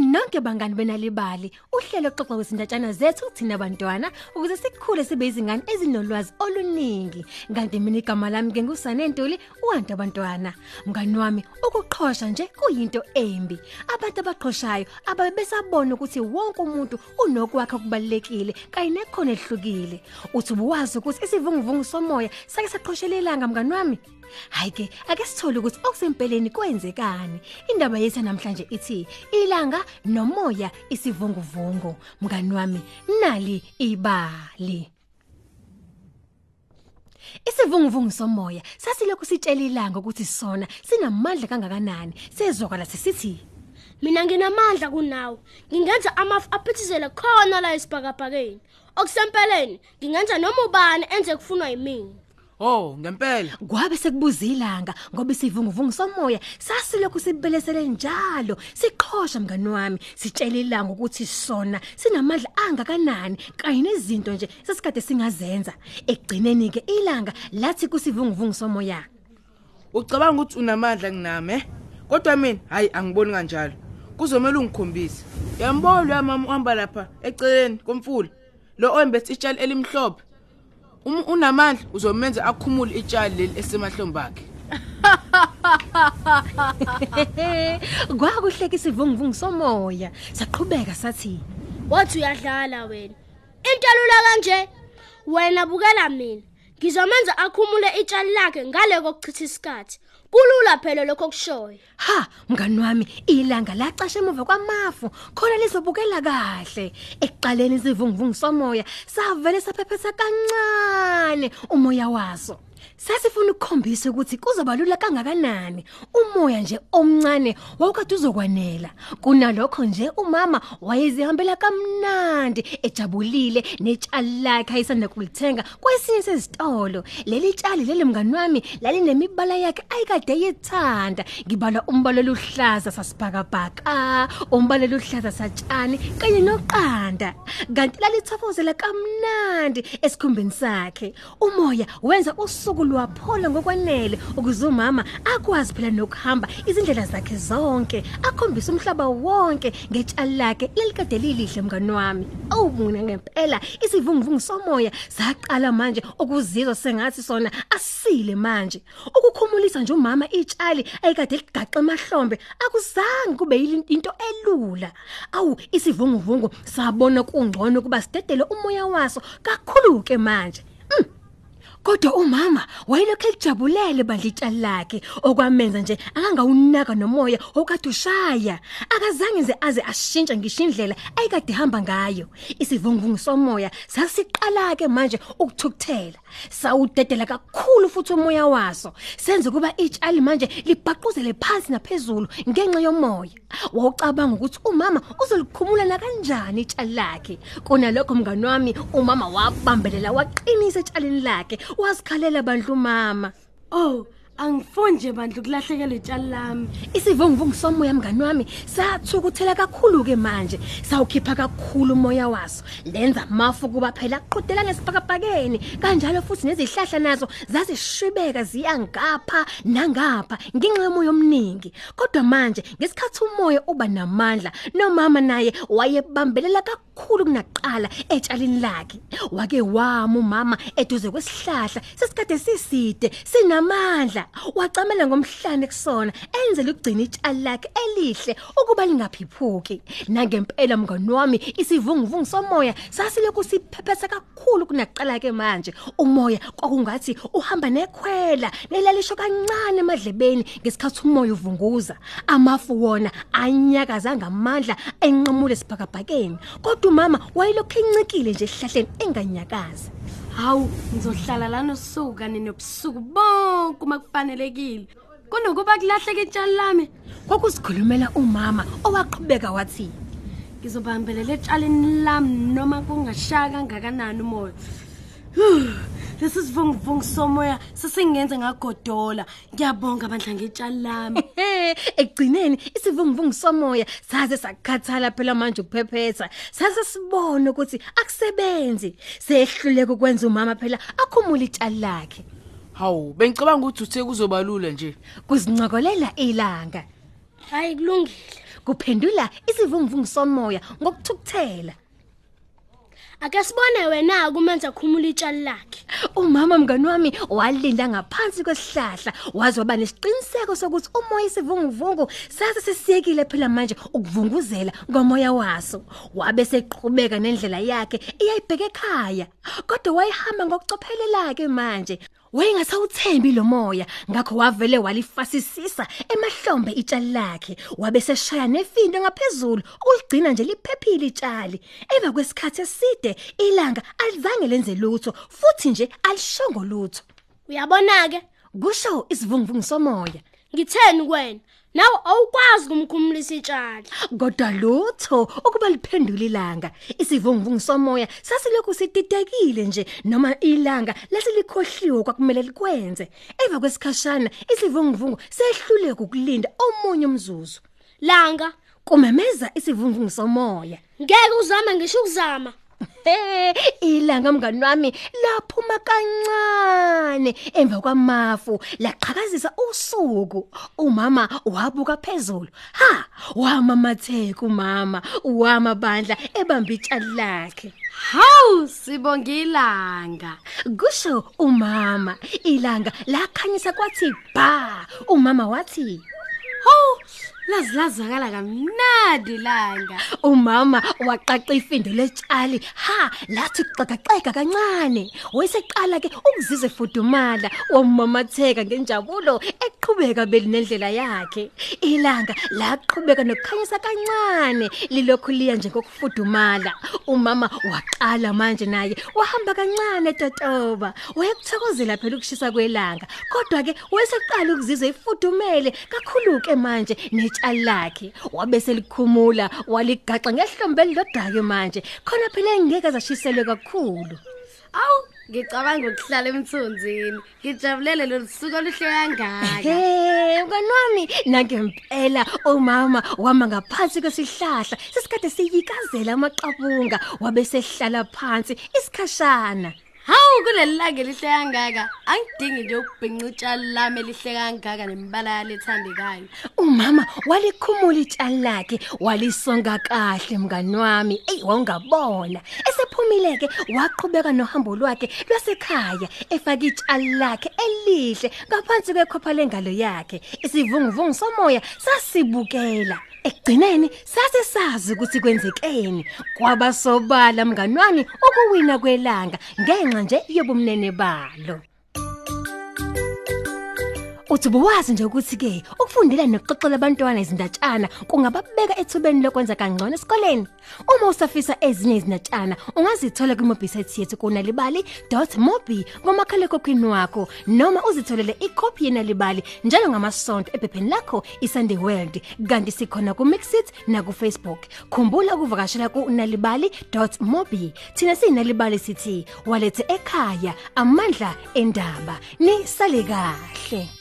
Nonke bangani benalibali, uhlelo xoxa kwezindatshana zethu thina bantwana ukuze sikhule sibe izingane ezinolwazi oluningi. Kanti mina igama lami ke ngusane Ntuli, uwantu abantwana. Mngani wami, ukuqhosha nje kuyinto embi. Abantu abaqhoshayo ababe besabona ukuthi wonke umuntu unokwakhe okubalekile kanye nekhono ehlukile. Uthi ubuwazi ukuthi isivunguvungu somoya sake saqhoshelela ilanga mngani wami? Hayi ke ake sithole ukuthi okusempeleni kwenzekani. Indaba yethu namhlanje ithi ilanga nomoya isivunguvungu. Mngani wami nali ibali. Isivunguvungu somoya sasilokhu sitshela ilanga ukuthi sona sinamandla kangakanani. Sezwakala sisithi Mina nginamandla kunawe. Ngingenza amafu aphithizele khona la esibhakabhakeni. Okusempeleni ngingenza noma ubani enze kufunwa yimina. Oh, ngempela. kwabe sekubuza ilanga ngoba isivunguvungu somoya sasilokhu sibelesele njalo siqhosha mngani wami sitshela ilanga ukuthi sona sinamandla angakanani kanye nezinto nje sesikade singazenza ekugcineni ke ilanga lathi kusivunguvungu somoya Ucabanga ukuthi unamandla kunami, eh? Kodwa mina hayi angiboni kanjalo. Kuzomela ungikhombise. Yambolo yamama uhamba lapha eceleni komfula. Lo oyembethe itshali elimhlophe. Um unamandla uzomenza akhumule itshali leli esemahlombe akhe. kwakuhleka isivunguvungu somoya saqhubeka sathi Wathi uyadlala wena. Into elula kanje. Wena bukela mina. Ngizomenza akhumule itshali lakhe ngale kokuchitha isikhathi. Kulula phela lokho kushoyo. Ha, mngani wami, ilanga lacasha emuva kwamafu, khona lizobukela kahle. Ekuqaleni isivunguvungu somoya savele saphephetha kancane umoya waso. Sasifuna ukukhombisa ukuthi kuzobalula kangakanani. Umoya nje omncane wawukade uzokwanela. Kunalokho nje umama wayezihambela kamnandi ejabulile netshali lakhe ayisanda kulithenga kwesinye sezitolo. Leli tshali leli mngani wami lalinemibala yakhe ayikade yethanda. Ngibala umbala oluhlaza sasibhakabhaka, umbala oluhlaza satshani kanye noqanda. Kanti lalithokozela kamnandi esikhumbeni sakhe. Umoya wenza usuku lwaphola ngokwanele ukuze umama akwazi phela nokuhamba izindlela zakhe zonke akhombisa umhlaba wonke ngetshali lakhe lelikade lilihle mngani wami. Awu mina ngempela isivunguvungu somoya saqala manje ukuzizwa sengathi sona asile manje. Ukukhumulisa nje umama itshali ayikade ligaqa emahlombe akuzange kube yili- into elula. Awu isivunguvungu sabona kungcono kuba sidedele umoya waso kakhulu ke manje. Kodwa umama wayelokhu ejabulele bandlitshali lakhe okwamenza nje angangawunaka nomoya okade ushaya. Akazange nje aze ashintshe ngisho indlela ayikade hamba ngayo. Isivunguvungu somoya sasiqala ke manje ukuthukuthela. Sawudedela kakhulu futhi umoya waso. Senze kuba itshali manje libhaquzele phansi naphezulu ngenxa yomoya. Wawucabanga ukuthi umama uzolikhumula na kanjani itshali lakhe kunalokho mngani wami umama wabambelela waqinisa etshalini lakhe. Wasikhalela bandlu mama. Oh, angifuni nje bandlu kulahlekelwe itshali lami. isivunguvungu somoya mngani wami sathukuthela kakhulu ke manje. Sawukhipha kakhulu umoya waso. Lenza mafu kuba phela aqhudela ngesibhakabhakeni kanjalo futhi nezihlahla nazo zazishibeka ziya ngapha nangapha ngenxa yomoya omningi. Kodwa manje ngesikhathi umoya uba namandla nomama naye wayebambelela kakhulu kunaqala etshalini lakhe. Wake wama umama eduze kwesihlahla sesikade siside sinamandla. Wacamela ngomhlane kusona enzele ukugcina itshali lakhe elihle ukuba lingaphiphuki nangempela mngani wami isivunguvungu somoya sasilokhu siphephetha kakhulu kunaqala ke manje. Umoya kwakungathi uhamba nekhwela nelalisho kancane emadlebeni ngesikhathi umoya uvunguza. Amafu wona anyakaza ngamandla enqamule sibhakabhakeni kodwa umama wayelokhu encikile nje esihlahleni enganyakazi Hawu, ngizohlala lana usuku kanye nobusuku bonke uma kufanelekile. Kunokuba kulahleke itshali lami, kwakusikhulumela umama owaqhubeka wathi ngizobambelela etshalini lami noma kungashaya kangakanani umoya. Huh, Lesi sivunguvungu somoya sesingenza ngagodola. Ngiyabonga abandla ngetshali lami. He, ekugcineni isivunguvungu somoya saze sakhathala phela manje ukuphephetha. Sase sibone ukuthi akusebenzi. Sehluleka ukwenza umama phela akhumula itshali lakhe. Hawu, bengicabanga ukuthi uthe kuzobalula nje. Kuzincokolela ilanga. Hayi kulungile. kuphendula isivunguvungu somoya ngokuthukuthela ake sibone wena kumenza khumula itshali lakhe. Umama mngani wami walinda ngaphansi kwesihlahla waze waba nesiqiniseko sokuthi umoya isivunguvungu sase sisiyekile phela manje ukuvunguzela ngomoya waso. Wabe seqhubeka nendlela yakhe iyayibheka ekhaya kodwa wayihamba ngokucophelela ke manje. Wayengasawuthembi lo moya ngakho wavele walifasisisa emahlombe itshali lakhe. Wabe seshaya nefindo ngaphezulu ukuligcina nje liphephile itshali. Emva kwesikhathi eside ilanga alizange lenze lutho futhi nje alishongo lutho. Uyabona ke kusho isivunguvungu somoya. Ngitheni kuwena nawe awukwazi kumkhumulisa itshali. Kodwa lutho ukuba liphendula ilanga isivunguvungu somoya sasilokhu sititekile nje noma ilanga lasilikhohliwe kwakumele likwenze. Emva kwesikhashana isivunguvungu sehlule ukulinda omunye umzuzu. Langa. Kumemeza isivunguvungu somoya. Ngeke uzame ngisho ukuzama. Hey, ilanga mngani wami laphuma kancane emva kwamafu laqhakazisa usuku. Umama wabuka phezulu. Ha wamamatheka umama wamabandla ebamba itshali lakhe. Hawu sibonga ilanga kusho umama ilanga lakhanyisa kwathi ba umama wathi hawu lazi lazakala kamnandi ilanga umama waqaqa ifindo letshali. Ha lathi qaqaqeka kancane. Wayeseqala ke ukuzizwa efudumala wamamatheka ngenjabulo eqhubeka belinendlela yakhe. Ilanga laqhubeka nokukhanyisa kancane lilokhu liya nje ngokufudumala. Umama waqala manje naye wahamba kancane totoba wayekuthokozela phela ukushisa kwelanga. Kodwa ke wayeseqala ukuzizwa efudumele kakhulu ke manje netshali lakhe wabese likhumula waligaxa ngehlombe elilodwa-ke manje. Khona phela engeke zashiselwe kakhulu. Awu ngicabanga ukuhlala emthunzini. Ngijabulele lo suku oluhle kangaka. Hey mngani wami nangempela umama wama ngaphansi kwesihlahla sesikade siyikazela amaqabunga wabe sehlala phansi isikhashana. Hawu kuleli langa elihle kangaka. Angidingi nje ukubhinca utshali lami elihle kangaka nemibala yalo ethandekayo umama walikhumula itshali lakhe walisonga kahle mngani wami. Ey wawungabona esephumile ke waqhubeka nohambo lwakhe lwasekhaya efaka itshali lakhe elihle ngaphansi kwekhopha lengalo yakhe. Isivunguvungu somoya sasibukela. Ekugcineni sase sazi ukuthi kwenzekeni. Kwaba sobala mngani wami ukuwina kwelanga ngenxa nje yobumnene balo. Uthi buwazi nje ukuthi ke ukufundela nokuxoxela abantwana izindatshana kungababeka ethubeni lokwenza kangcono esikoleni. Uma usafisa ezinye izindatshana ungazithola kwimobhisaythi yethu kunalibali.mobi ngomakhalekhokhwini wakho noma uzitholele ikhophi yenalibali njalo ngamasonto ephepheni lakho iSunday World kanti sikhona ku Mixit na ku Facebook. Khumbula ukuvakashela ku nalibali.mobi. Thina sinalibali sithi walethe ekhaya amandla endaba. Ni sale kahle.